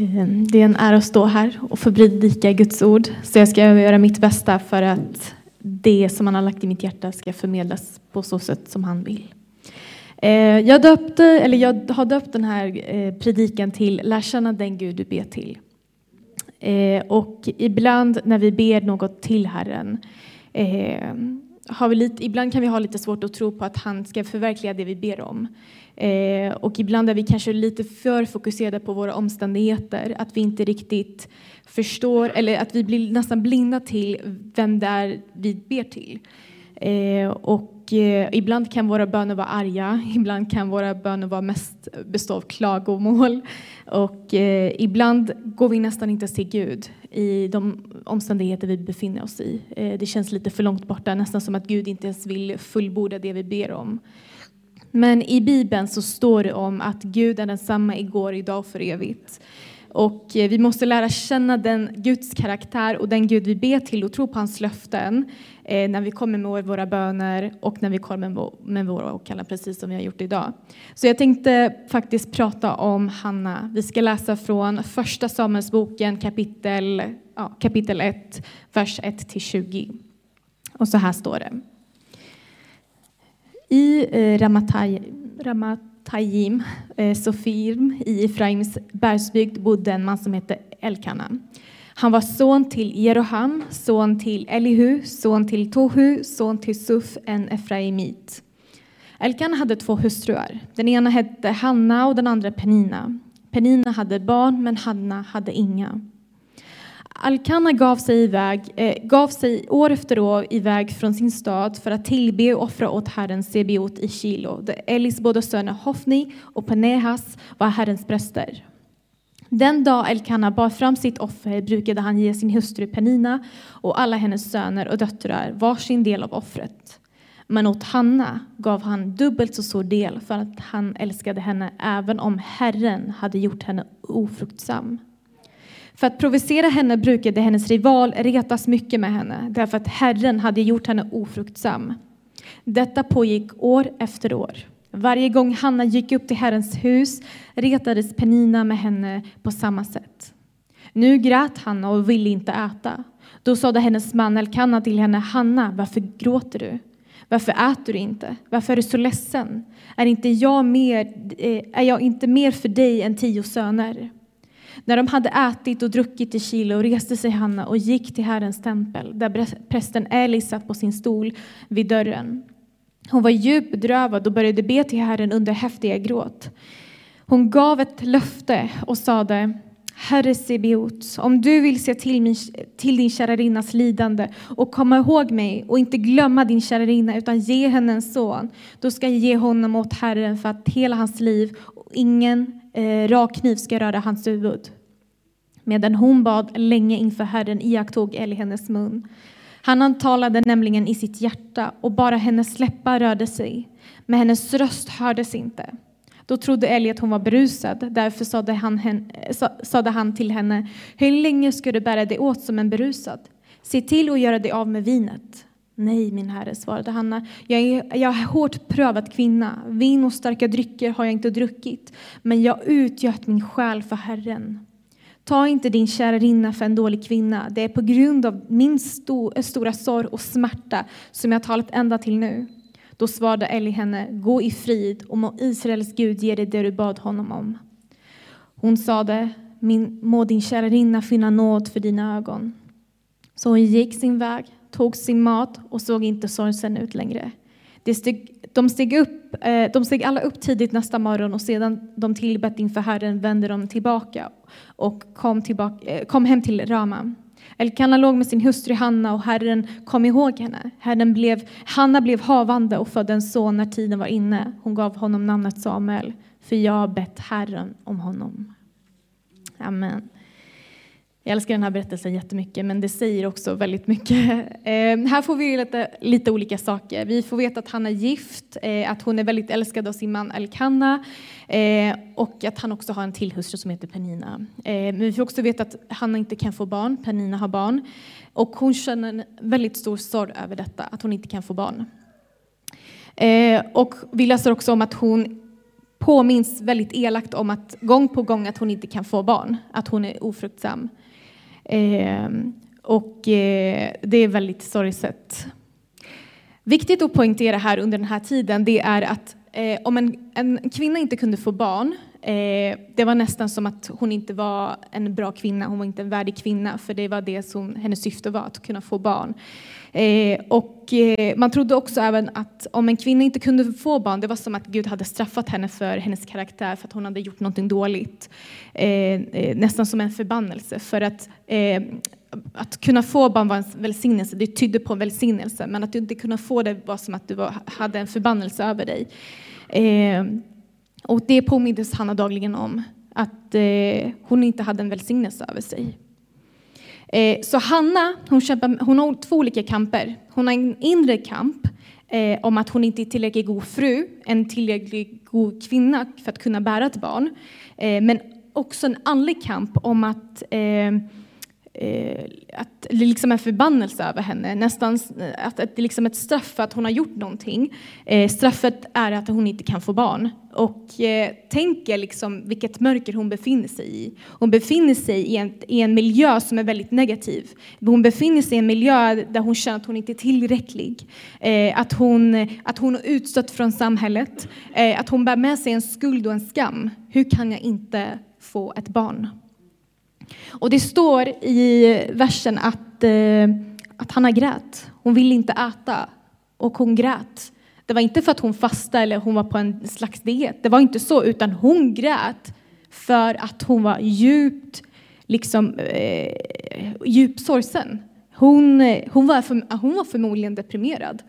Ehm, det är en ära att stå här och få predika Guds ord. Så jag ska göra mitt bästa för att det som han har lagt i mitt hjärta ska förmedlas på så sätt som han vill. Ehm, jag, döpte, eller jag har döpt den här eh, predikan till Lär känna den Gud du ber till. Ehm, och ibland när vi ber något till Herren har vi lite, ibland kan vi ha lite svårt att tro på att han ska förverkliga det vi ber om. Eh, och ibland är vi kanske lite för fokuserade på våra omständigheter, att vi inte riktigt förstår, eller att vi blir nästan blinda till vem det är vi ber till. Eh, och eh, ibland kan våra böner vara arga, ibland kan våra böner vara mest bestå av klagomål. Och eh, ibland går vi nästan inte till Gud i de omständigheter vi befinner oss i. Eh, det känns lite för långt borta, nästan som att Gud inte ens vill fullborda det vi ber om. Men i Bibeln så står det om att Gud är densamma igår, idag och för evigt. Och eh, vi måste lära känna den Guds karaktär och den Gud vi ber till och tro på hans löften eh, när vi kommer med våra böner och när vi kommer med våra åkallan, precis som vi har gjort idag. Så jag tänkte faktiskt prata om Hanna. Vi ska läsa från första Samuelsboken kapitel, ja, kapitel 1, vers 1 till 20. Och så här står det. I eh, Tajim eh, Sofirm i Efraims bergsbygd bodde en man som hette Elkana. Han var son till Jeroham, son till Elihu, son till Tohu, son till Suf, en Efraimit. Elkana hade två hustruar. Den ena hette Hanna och den andra Penina. Penina hade barn, men Hanna hade inga. Alkana gav sig, iväg, eh, gav sig år efter år iväg från sin stad för att tillbe och offra åt Herren Sebiot i Kilo, där Elis båda söner Hofni och Penehas var Herrens präster. Den dag Elkana bar fram sitt offer brukade han ge sin hustru Penina och alla hennes söner och döttrar var sin del av offret. Men åt Hanna gav han dubbelt så stor del för att han älskade henne även om Herren hade gjort henne ofruktsam. För att provocera henne brukade hennes rival retas mycket med henne därför att Herren hade gjort henne ofruktsam. Detta pågick år efter år. Varje gång Hanna gick upp till Herrens hus retades Penina med henne på samma sätt. Nu grät Hanna och ville inte äta. Då sade hennes man Elkanna till henne, Hanna, varför gråter du? Varför äter du inte? Varför är du så ledsen? Är, inte jag mer, eh, är jag inte mer för dig än tio söner? När de hade ätit och druckit i Kilo reste sig Hanna och gick till Herrens tempel där prästen Eli satt på sin stol vid dörren. Hon var djupt bedrövad och började be till Herren under häftiga gråt. Hon gav ett löfte och sade Herre Sebeot, om du vill se till, min, till din kärarinnas lidande och komma ihåg mig och inte glömma din kärarinna utan ge henne en son, då ska jag ge honom åt Herren för att hela hans liv och ingen eh, rak kniv ska röra hans huvud. Medan hon bad länge inför Herren iakttog Eli hennes mun. Han talade nämligen i sitt hjärta och bara hennes läppar rörde sig, men hennes röst hördes inte. Då trodde Eli att hon var berusad, därför sade han, eh, sade han till henne, hur länge ska du bära dig åt som en berusad? Se till att göra dig av med vinet. Nej, min herre, svarade Hanna. Jag är, jag är hårt prövad kvinna. Vin och starka drycker har jag inte druckit, men jag utgöt min själ för Herren. Ta inte din kärarinna för en dålig kvinna. Det är på grund av min sto, stora sorg och smärta som jag talat ända till nu. Då svarade Eli henne, gå i frid och må Israels Gud ge dig det du bad honom om. Hon sade, min, må din kärarinna finna nåd för dina ögon. Så hon gick sin väg tog sin mat och såg inte sorgsen ut längre. De steg, de, steg upp, eh, de steg alla upp tidigt nästa morgon och sedan de tillbett inför Herren vände de tillbaka och kom, tillbaka, eh, kom hem till Rama. Elkana låg med sin hustru Hanna och Herren kom ihåg henne. Herren blev, Hanna blev havande och födde en son när tiden var inne. Hon gav honom namnet Samuel, för jag har bett Herren om honom. Amen. Jag älskar den här berättelsen jättemycket, men det säger också väldigt mycket. Eh, här får vi lite, lite olika saker. Vi får veta att han är gift, eh, att hon är väldigt älskad av sin man Elkanna eh, och att han också har en till hustru som heter Penina. Eh, men vi får också veta att Hanna inte kan få barn, Penina har barn. Och hon känner en väldigt stor sorg över detta, att hon inte kan få barn. Eh, och vi läser också om att hon påminns väldigt elakt om att gång på gång att hon inte kan få barn, att hon är ofruktsam. Ehm, och eh, det är väldigt sorgset. Viktigt att poängtera här under den här tiden det är att eh, om en, en, kvinna inte kunde få barn, eh, det var nästan som att hon inte var en bra kvinna, hon var inte en värdig kvinna, för det var det som hennes syfte var, att kunna få barn. Eh, och eh, man trodde också även att om en kvinna inte kunde få barn, det var som att Gud hade straffat henne för hennes karaktär, för att hon hade gjort någonting dåligt. Eh, eh nästan som en förbannelse, för att eh, att kunna få barn var en välsignelse, det tydde på en välsignelse. Men att du inte kunde få det var som att du var, hade en förbannelse över dig. Eh, och det påmindes Hanna dagligen om, att hon inte hade en välsignelse över sig. Eh, så Hanna, hon, kämpar, hon har två olika kamper. Hon har en inre kamp eh, om att hon inte är tillräckligt god fru, en tillräckligt god kvinna för att kunna bära ett barn. Eh, men också en andlig kamp om att eh, eh, att det liksom är förbannelse över henne, nästan att, att det liksom är liksom ett straff för att hon har gjort någonting. Eh, straffet är att hon inte kan få barn. Och eh, tänker liksom vilket mörker hon befinner sig i. Hon befinner sig i en, i en miljö som är väldigt negativ. Hon befinner sig i en miljö där hon känner att hon inte är tillräcklig. Eh, att, hon, att hon är utstött från samhället. Eh, att hon bär med sig en skuld och en skam. Hur kan jag inte få ett barn? Och det står i versen att, eh, att Hanna grät. Hon ville inte äta och hon grät. Det var inte för att hon fastade eller hon var på en slags diet. Det var inte så, utan hon grät för att hon var djupt, liksom, eh, djupt sorgsen. Hon, eh, hon, var för, hon var förmodligen deprimerad.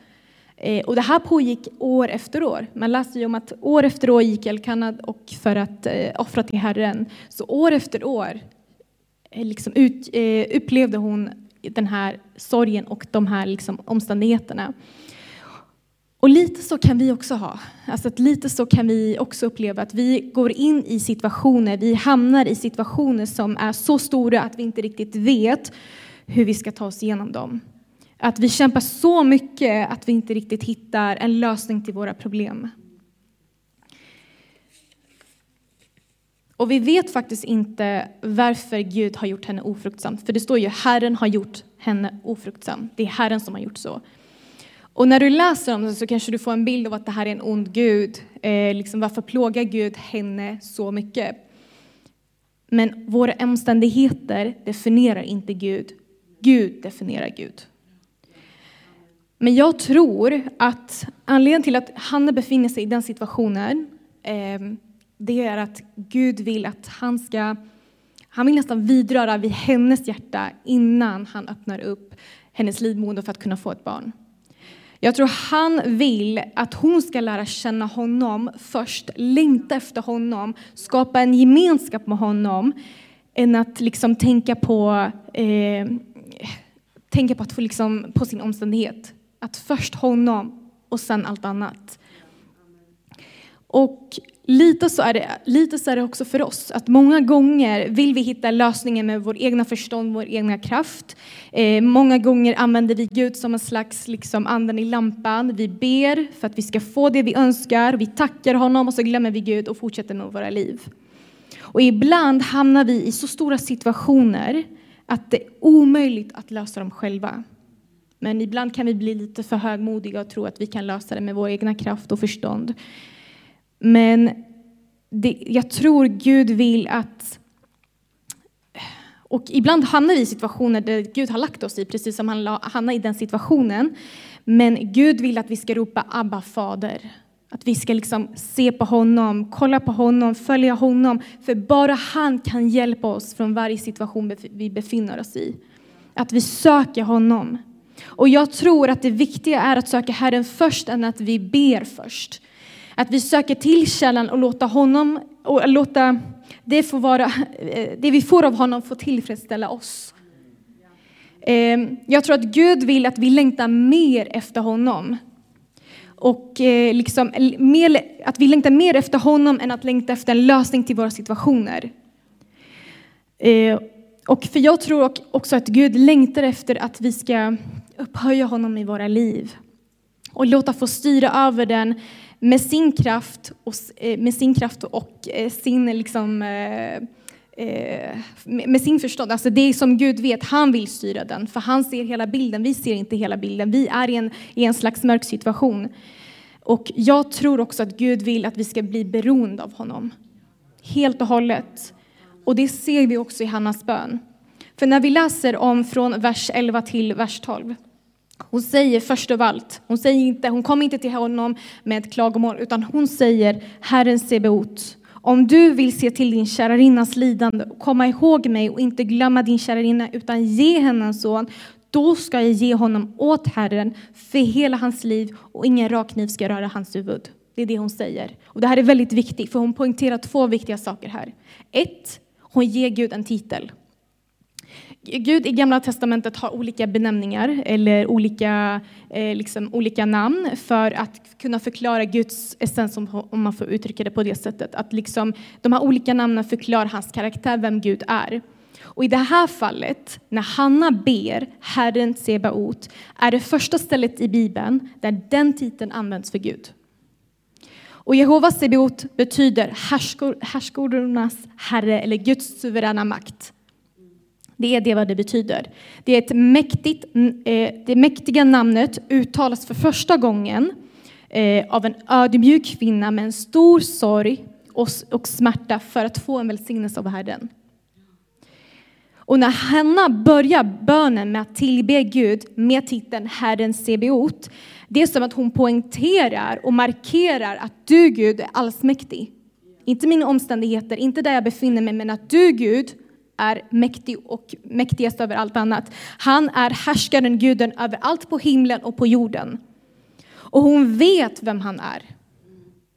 Eh, och det här pågick år efter år. Man läser ju om att år efter år gick Elkanad och för att eh, offra till Herren. Så år efter år Eh, liksom ut, eh, upplevde hon den här sorgen och de här liksom omständigheterna. Och lite så kan vi också ha. Alltså att lite så kan vi också uppleva att vi går in i situationer, vi hamnar i situationer som är så stora att vi inte riktigt vet hur vi ska ta oss igenom dem. Att vi kämpar så mycket att vi inte riktigt hittar en lösning till våra problem. Och vi vet faktiskt inte varför Gud har gjort henne ofruktsam. För det står ju Herren har gjort henne ofruktsam. Det är Herren som har gjort så. Och när du läser om det så kanske du får en bild av att det här är en ond Gud. Eh, liksom varför plågar Gud henne så mycket? Men våra omständigheter definierar inte Gud. Gud definierar Gud. Men jag tror att anledningen till att Hanna befinner sig i den situationen eh, det är att Gud vill att han ska, han vill nästan vidröra vid hennes hjärta innan han öppnar upp hennes livmoder för att kunna få ett barn. Jag tror han vill att hon ska lära känna honom först, längta efter honom, skapa en gemenskap med honom, än att liksom tänka på, eh, tänka på, att få liksom, på sin omständighet. Att först honom och sen allt annat. Och lite så, är det, lite så är det också för oss, att många gånger vill vi hitta lösningen med vår egna förstånd, vår egna kraft. Eh, många gånger använder vi Gud som en slags liksom, anden i lampan. Vi ber för att vi ska få det vi önskar, vi tackar honom och så glömmer vi Gud och fortsätter med våra liv. Och ibland hamnar vi i så stora situationer att det är omöjligt att lösa dem själva. Men ibland kan vi bli lite för högmodiga och tro att vi kan lösa det med vår egna kraft och förstånd. Men det, jag tror Gud vill att... Och ibland hamnar vi i situationer där Gud har lagt oss i, precis som han hamnade i den situationen. Men Gud vill att vi ska ropa Abba fader. Att vi ska liksom se på honom, kolla på honom, följa honom. För bara han kan hjälpa oss från varje situation vi befinner oss i. Att vi söker honom. Och jag tror att det viktiga är att söka Herren först än att vi ber först. Att vi söker till källan och låta honom, och låta det, få vara, eh, det vi får av honom få tillfredsställa oss. Eh, jag tror att Gud vill att vi längtar mer efter honom. Och eh, liksom, mer, att vi längtar mer efter honom än att längta efter en lösning till våra situationer. Och för jag tror också att Gud längtar efter att vi ska upphöja honom i våra liv och låta få styra över den med sin kraft och, eh, med sin, kraft och eh, sin liksom, eh, med sin förstånd. Alltså det som Gud vet, han vill styra den. För han ser hela bilden, vi ser inte hela bilden. Vi är i en, i en slags mörk situation. Och jag tror också att Gud vill att vi ska bli beroende av honom. Helt och hållet. Och det ser vi också i Hannas bön. För när vi läser om från vers 11 till vers 12. Hon säger först av allt, hon, säger inte, hon kommer inte till honom med ett klagomål, utan hon säger Herren Sebeot, om du vill se till din kärarinnas lidande och komma ihåg mig och inte glömma din kärarinna utan ge henne en son, då ska jag ge honom åt Herren för hela hans liv och ingen rakkniv ska röra hans huvud. Det är det hon säger. Och det här är väldigt viktigt för hon poängterar två viktiga saker här. Ett, hon ger Gud en titel. Gud i Gamla Testamentet har olika benämningar eller olika, eh, liksom, olika namn för att kunna förklara Guds essens, om, om man får uttrycka det på det sättet. Att liksom, de här olika namnen förklarar hans karaktär, vem Gud är. Och i det här fallet, när Hanna ber Herren Sebaot, är det första stället i Bibeln där den titeln används för Gud. Och Jehovas Sebaot betyder härskornas herre eller Guds suveräna makt. Det är det vad det betyder. Det, är ett mäktigt, eh, det mäktiga namnet uttalas för första gången eh, av en ödmjuk kvinna med en stor sorg och smärta för att få en välsignelse av Herren. Och när Hanna börjar bönen med att tillbe Gud med titeln Herren Sebeot, det är som att hon poängterar och markerar att du Gud är allsmäktig. Inte mina omständigheter, inte där jag befinner mig, men att du Gud är mäktig och mäktigast över allt annat. Han är härskaren, guden över allt på himlen och på jorden. Och hon vet vem han är.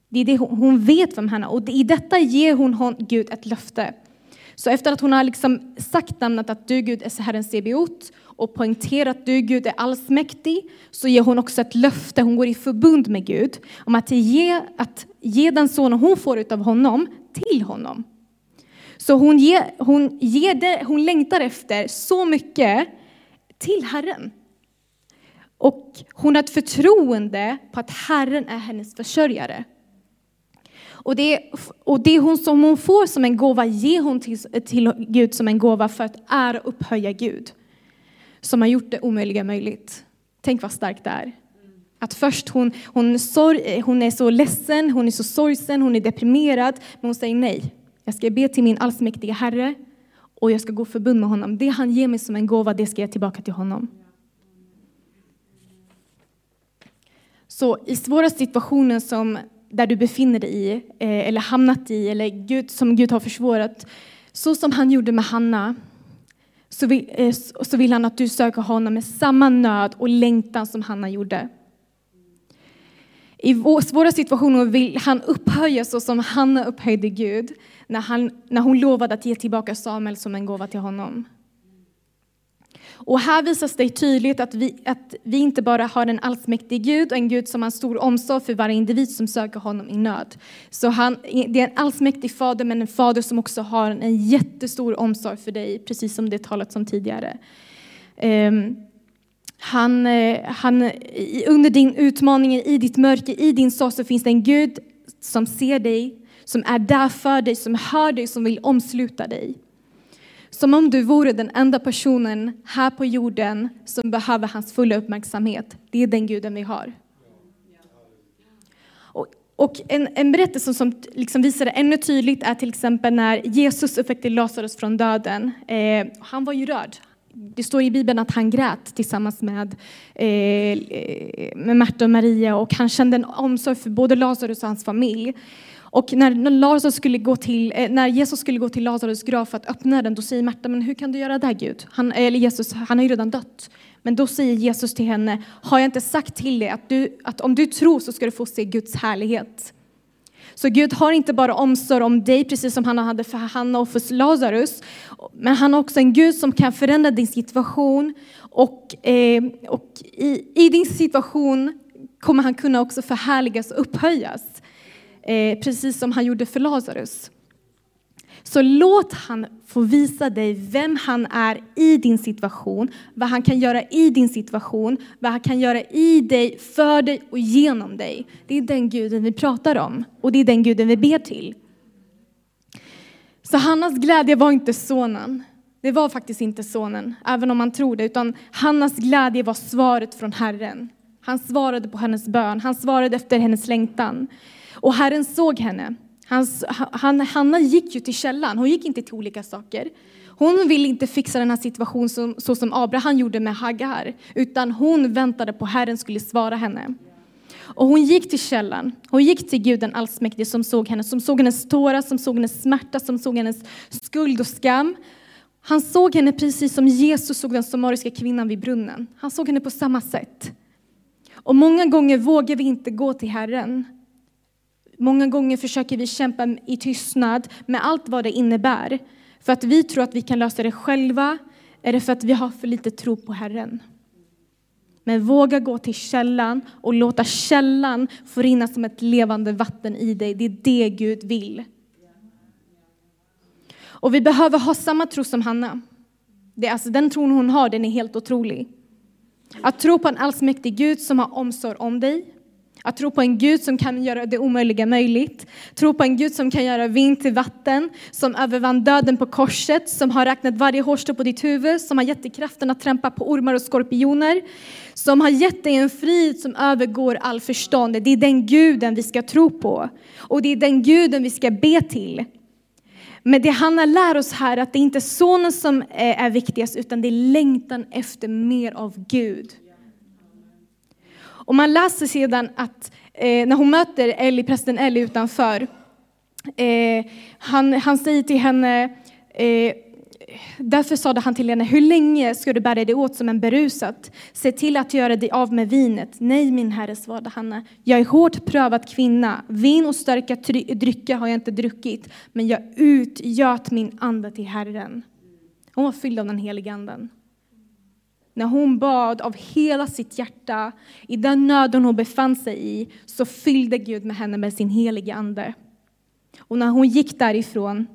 Det är det hon, hon vet vem han är och i detta ger hon, hon Gud ett löfte. Så efter att hon har liksom sagt namnet att du Gud är Herren Sebiot och poängterat att du Gud är allsmäktig så ger hon också ett löfte, hon går i förbund med Gud om att ge, att ge den sonen hon får av honom till honom. Så hon, ger, hon, ge det, hon längtar efter så mycket till Herren. Och hon har ett förtroende på att Herren är hennes försörjare. Och det, och det hon, som hon får som en gåva ger hon till, till Gud som en gåva för att ära och upphöja Gud. Som har gjort det omöjliga möjligt. Tänk vad starkt det är. Att först hon, hon, sorg, hon är så ledsen, hon är så sorgsen, hon är deprimerad, men hon säger nej. Jag ska be till min allsmäktige Herre och jag ska gå förbund med honom. Det han ger mig som en gåva, det ska jag tillbaka till honom. Så i svåra situationer som där du befinner dig i, eh, eller hamnat i, eller Gud, som Gud har försvårat, så som han gjorde med Hanna, så vill, eh, så vill han att du söker honom med samma nöd och längtan som Hanna gjorde. I svåra situationer vill han upphöja så som Hanna upphöjde Gud när, han, när hon lovade att ge tillbaka Samuel som en gåva till honom. Och här visas det tydligt att vi, att vi inte bara har en allsmäktig Gud och en Gud som har stor omsorg för varje individ som söker honom i nöd. Så han, det är en allsmäktig fader men en fader som också har en jättestor omsorg för dig, precis som det talats om tidigare. Um, han, eh, han, under din utmaning, i ditt mörker, i din sorg så finns det en Gud som ser dig, som är där för dig, som hör dig, som vill omsluta dig. Som om du vore den enda personen här på jorden som behöver hans fulla uppmärksamhet. Det är den guden vi har. Och, och en, en berättelse som liksom visar det ännu tydligt är till exempel när Jesus uppväckte Lazarus från döden. Eh, han var ju rörd. Det står i Bibeln att han grät tillsammans med, eh, med Marta och Maria och han kände en omsorg för både Lazarus och hans familj. Och när, Lazarus skulle gå till, eh, när Jesus skulle gå till Lazarus grav för att öppna den, då säger Märta, men hur kan du göra det Gud? Han, eller Jesus, han har ju redan dött. Men då säger Jesus till henne, har jag inte sagt till dig att, du, att om du tror så ska du få se Guds härlighet? Så Gud har inte bara omsorg om dig, precis som han hade för Hanna och för Lazarus, men han har också en Gud som kan förändra din situation och, eh, och i, i din situation kommer han kunna också förhärligas och upphöjas. Eh, precis som han gjorde för Lazarus. Så låt han få visa dig vem han är i din situation, vad han kan göra i din situation, vad han kan göra i dig, för dig och genom dig. Det är den guden vi pratar om och det är den guden vi ber till. Så Hannas glädje var inte sonen. Det var faktiskt inte sonen, även om man tror det, utan Hannas glädje var svaret från Herren. Han svarade på hennes bön, han svarade efter hennes längtan. Och Herren såg henne. Hans, han, Hanna gick ju till källan, hon gick inte till olika saker. Hon ville inte fixa den här situationen som, så som Abraham gjorde med Hagar, utan hon väntade på Herren skulle svara henne. Och hon gick till källan, hon gick till Guden allsmäktige som såg henne, som såg hennes tårar, som såg hennes smärta, som såg hennes skuld och skam. Han såg henne precis som Jesus såg den samariska kvinnan vid brunnen. Han såg henne på samma sätt. Och många gånger vågar vi inte gå till Herren. Många gånger försöker vi kämpa i tystnad med allt vad det innebär. För att vi tror att vi kan lösa det själva, eller för att vi har för lite tro på Herren. Men våga gå till källan och låta källan få rinna som ett levande vatten i dig. Det är det Gud vill. Och vi behöver ha samma tro som Hanna. Det är alltså den tron hon har, den är helt otrolig. Att tro på en allsmäktig Gud som har omsorg om dig. Att tro på en Gud som kan göra det omöjliga möjligt. Tro på en Gud som kan göra vind till vatten, som övervann döden på korset, som har räknat varje hårstrå på ditt huvud, som har gett dig kraften att trampa på ormar och skorpioner, som har gett dig en frid som övergår all förstånd. Det är den guden vi ska tro på. Och det är den guden vi ska be till. Men det Hanna lär oss här att det inte är sonen som eh, är viktigast utan det är längtan efter mer av Gud. Och man läser sedan att eh, när hon möter Ellie, prästen Ellie utanför, eh, han, han säger till henne, eh, därför sade han till henne, hur länge ska du bära dig åt som en berusad? Se till att göra dig av med vinet. Nej, min herre, svarade Hanna. Jag är hårt prövad kvinna. Vin och starka drycker har jag inte druckit, men jag utgöt min ande till Herren. Hon var fylld av den heliga anden. När hon bad av hela sitt hjärta, i den nöden hon befann sig i, så fyllde Gud med henne med sin heliga ande. Och när hon gick därifrån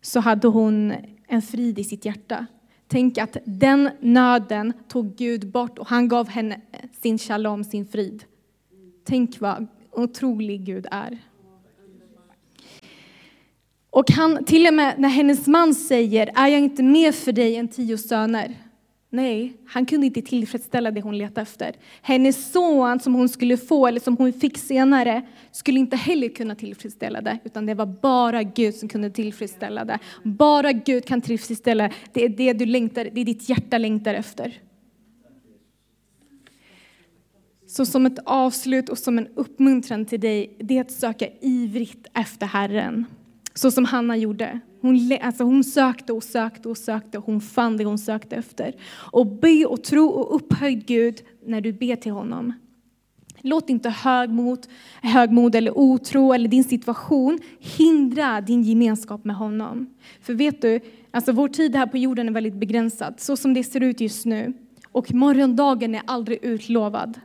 så hade hon en frid i sitt hjärta. Tänk att den nöden tog Gud bort och han gav henne sin shalom, sin frid. Tänk vad otrolig Gud är. Och han, till och med när hennes man säger, är jag inte mer för dig än tio söner? Nej, han kunde inte tillfredsställa det hon letade efter. Hennes son som hon skulle få, eller som hon fick senare, skulle inte heller kunna tillfredsställa det, utan det var bara Gud som kunde tillfredsställa det. Bara Gud kan tillfredsställa det, är det du längtar, det är ditt hjärta längtar efter. Så som ett avslut och som en uppmuntran till dig, det är att söka ivrigt efter Herren. Så som Hanna gjorde. Hon, alltså hon sökte och sökte och sökte och hon fann det hon sökte efter. Och be och tro och upphöjd Gud när du ber till honom. Låt inte högmod, högmod eller otro eller din situation hindra din gemenskap med honom. För vet du, alltså vår tid här på jorden är väldigt begränsad, så som det ser ut just nu. Och morgondagen är aldrig utlovad.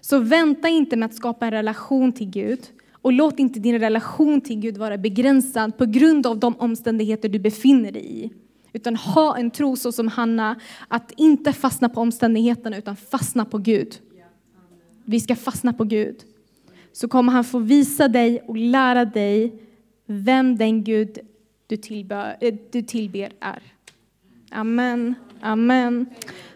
Så vänta inte med att skapa en relation till Gud, och låt inte din relation till Gud vara begränsad på grund av de omständigheter du befinner dig i. Utan ha en tro så som Hanna, att inte fastna på omständigheterna utan fastna på Gud. Vi ska fastna på Gud. Så kommer han få visa dig och lära dig vem den Gud du, tillber, eh, du tillber är. Amen. Amen.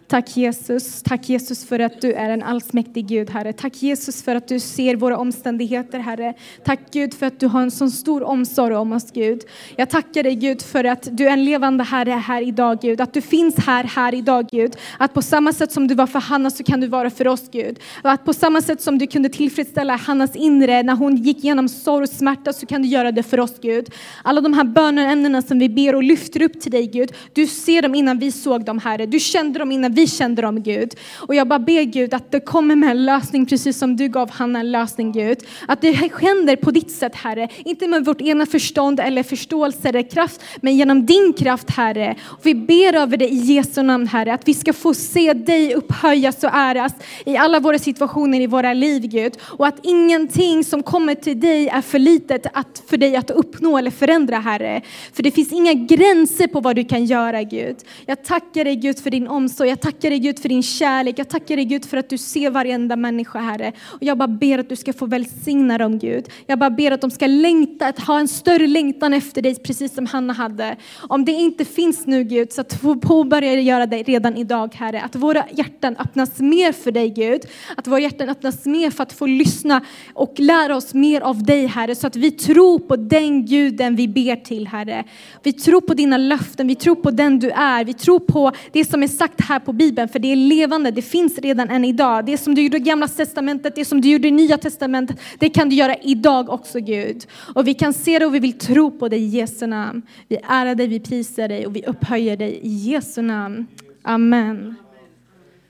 Tack Jesus. Tack Jesus för att du är en allsmäktig Gud, Herre. Tack Jesus för att du ser våra omständigheter, Herre. Tack Gud för att du har en sån stor omsorg om oss, Gud. Jag tackar dig Gud för att du är en levande Herre här idag, Gud. Att du finns här, här idag, Gud. Att på samma sätt som du var för Hanna så kan du vara för oss, Gud. Och att på samma sätt som du kunde tillfredsställa Hannas inre när hon gick igenom sorg och smärta så kan du göra det för oss, Gud. Alla de här böneämnena som vi ber och lyfter upp till dig, Gud. Du ser dem innan vi såg dem, Herre. Du kände dem innan vi kände dem Gud. Och jag bara ber Gud att det kommer med en lösning precis som du gav Hanna en lösning Gud. Att det händer på ditt sätt Herre, inte med vårt ena förstånd eller förståelse eller kraft, men genom din kraft Herre. Och vi ber över det i Jesu namn Herre, att vi ska få se dig upphöjas och äras i alla våra situationer i våra liv Gud. Och att ingenting som kommer till dig är för litet att, för dig att uppnå eller förändra Herre. För det finns inga gränser på vad du kan göra Gud. Jag tackar dig Gud för din omsorg, jag tackar dig Gud för din kärlek, jag tackar dig Gud för att du ser varenda människa Herre. Och jag bara ber att du ska få välsigna dem Gud. Jag bara ber att de ska längta, att ha en större längtan efter dig precis som Hanna hade. Om det inte finns nu Gud, så att få påbörja göra det redan idag Herre. Att våra hjärtan öppnas mer för dig Gud. Att våra hjärtan öppnas mer för att få lyssna och lära oss mer av dig Herre. Så att vi tror på den Guden vi ber till Herre. Vi tror på dina löften, vi tror på den du är. Vi tror på det som är sagt här på Bibeln, för det är levande, det finns redan än idag. Det som du gjorde i gamla testamentet, det som du gjorde i nya testamentet, det kan du göra idag också Gud. Och vi kan se det och vi vill tro på dig i Jesu namn. Vi ärar dig, vi prisar dig och vi upphöjer dig i Jesu namn. Amen.